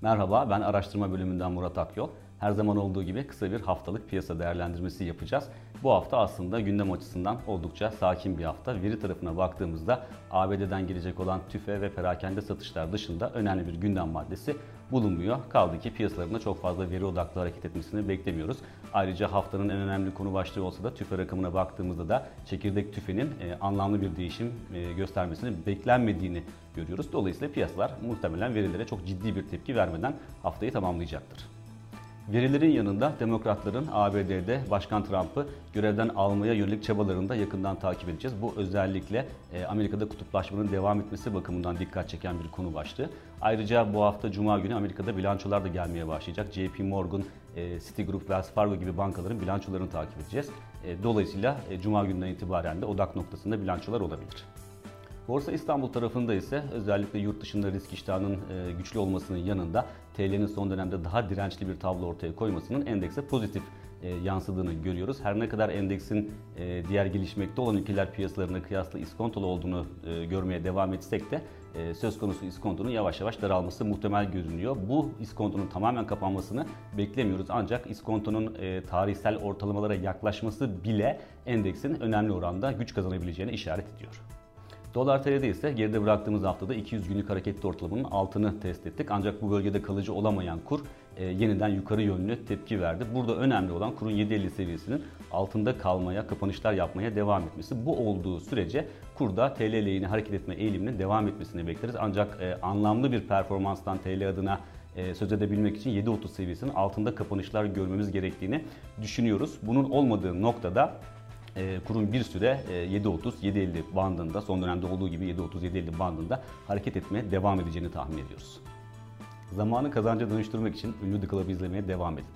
Merhaba, ben araştırma bölümünden Murat Akyol. Her zaman olduğu gibi kısa bir haftalık piyasa değerlendirmesi yapacağız. Bu hafta aslında gündem açısından oldukça sakin bir hafta. Veri tarafına baktığımızda ABD'den gelecek olan tüfe ve perakende satışlar dışında önemli bir gündem maddesi bulunmuyor. Kaldı ki piyasalarında çok fazla veri odaklı hareket etmesini beklemiyoruz. Ayrıca haftanın en önemli konu başlığı olsa da tüfe rakamına baktığımızda da çekirdek tüfenin e, anlamlı bir değişim e, göstermesini beklenmediğini görüyoruz. Dolayısıyla piyasalar muhtemelen verilere çok ciddi bir tepki vermeden haftayı tamamlayacaktır. Verilerin yanında demokratların ABD'de Başkan Trump'ı görevden almaya yönelik çabalarını da yakından takip edeceğiz. Bu özellikle e, Amerika'da kutuplaşmanın devam etmesi bakımından dikkat çeken bir konu başlığı. Ayrıca bu hafta Cuma günü Amerika'da bilançolar da gelmeye başlayacak. JP Morgan, e, Citigroup, Wells Fargo gibi bankaların bilançolarını takip edeceğiz. E, dolayısıyla Cuma günden itibaren de odak noktasında bilançolar olabilir. Borsa İstanbul tarafında ise özellikle yurt dışında risk iştahının e, güçlü olmasının yanında TL'nin son dönemde daha dirençli bir tablo ortaya koymasının endekse pozitif e, yansıdığını görüyoruz. Her ne kadar endeksin e, diğer gelişmekte olan ülkeler piyasalarına kıyasla iskontolu olduğunu görmeye devam etsek de söz konusu iskontonun yavaş yavaş daralması muhtemel görünüyor. Bu iskontonun tamamen kapanmasını beklemiyoruz ancak iskontonun tarihsel ortalamalara yaklaşması bile endeksin önemli oranda güç kazanabileceğine işaret ediyor. Dolar TL'de ise geride bıraktığımız haftada 200 günlük hareketli ortalamanın altını test ettik. Ancak bu bölgede kalıcı olamayan kur e, yeniden yukarı yönlü tepki verdi. Burada önemli olan kurun 7.50 seviyesinin altında kalmaya, kapanışlar yapmaya devam etmesi. Bu olduğu sürece kurda TL lehine hareket etme eğiliminin devam etmesini bekleriz. Ancak e, anlamlı bir performanstan TL adına e, söz edebilmek için 7.30 seviyesinin altında kapanışlar görmemiz gerektiğini düşünüyoruz. Bunun olmadığı noktada e, kurun bir süre 7.30-7.50 e, bandında son dönemde olduğu gibi 7.30-7.50 bandında hareket etmeye devam edeceğini tahmin ediyoruz. Zamanı kazanca dönüştürmek için ünlü The Club'ı izlemeye devam edin.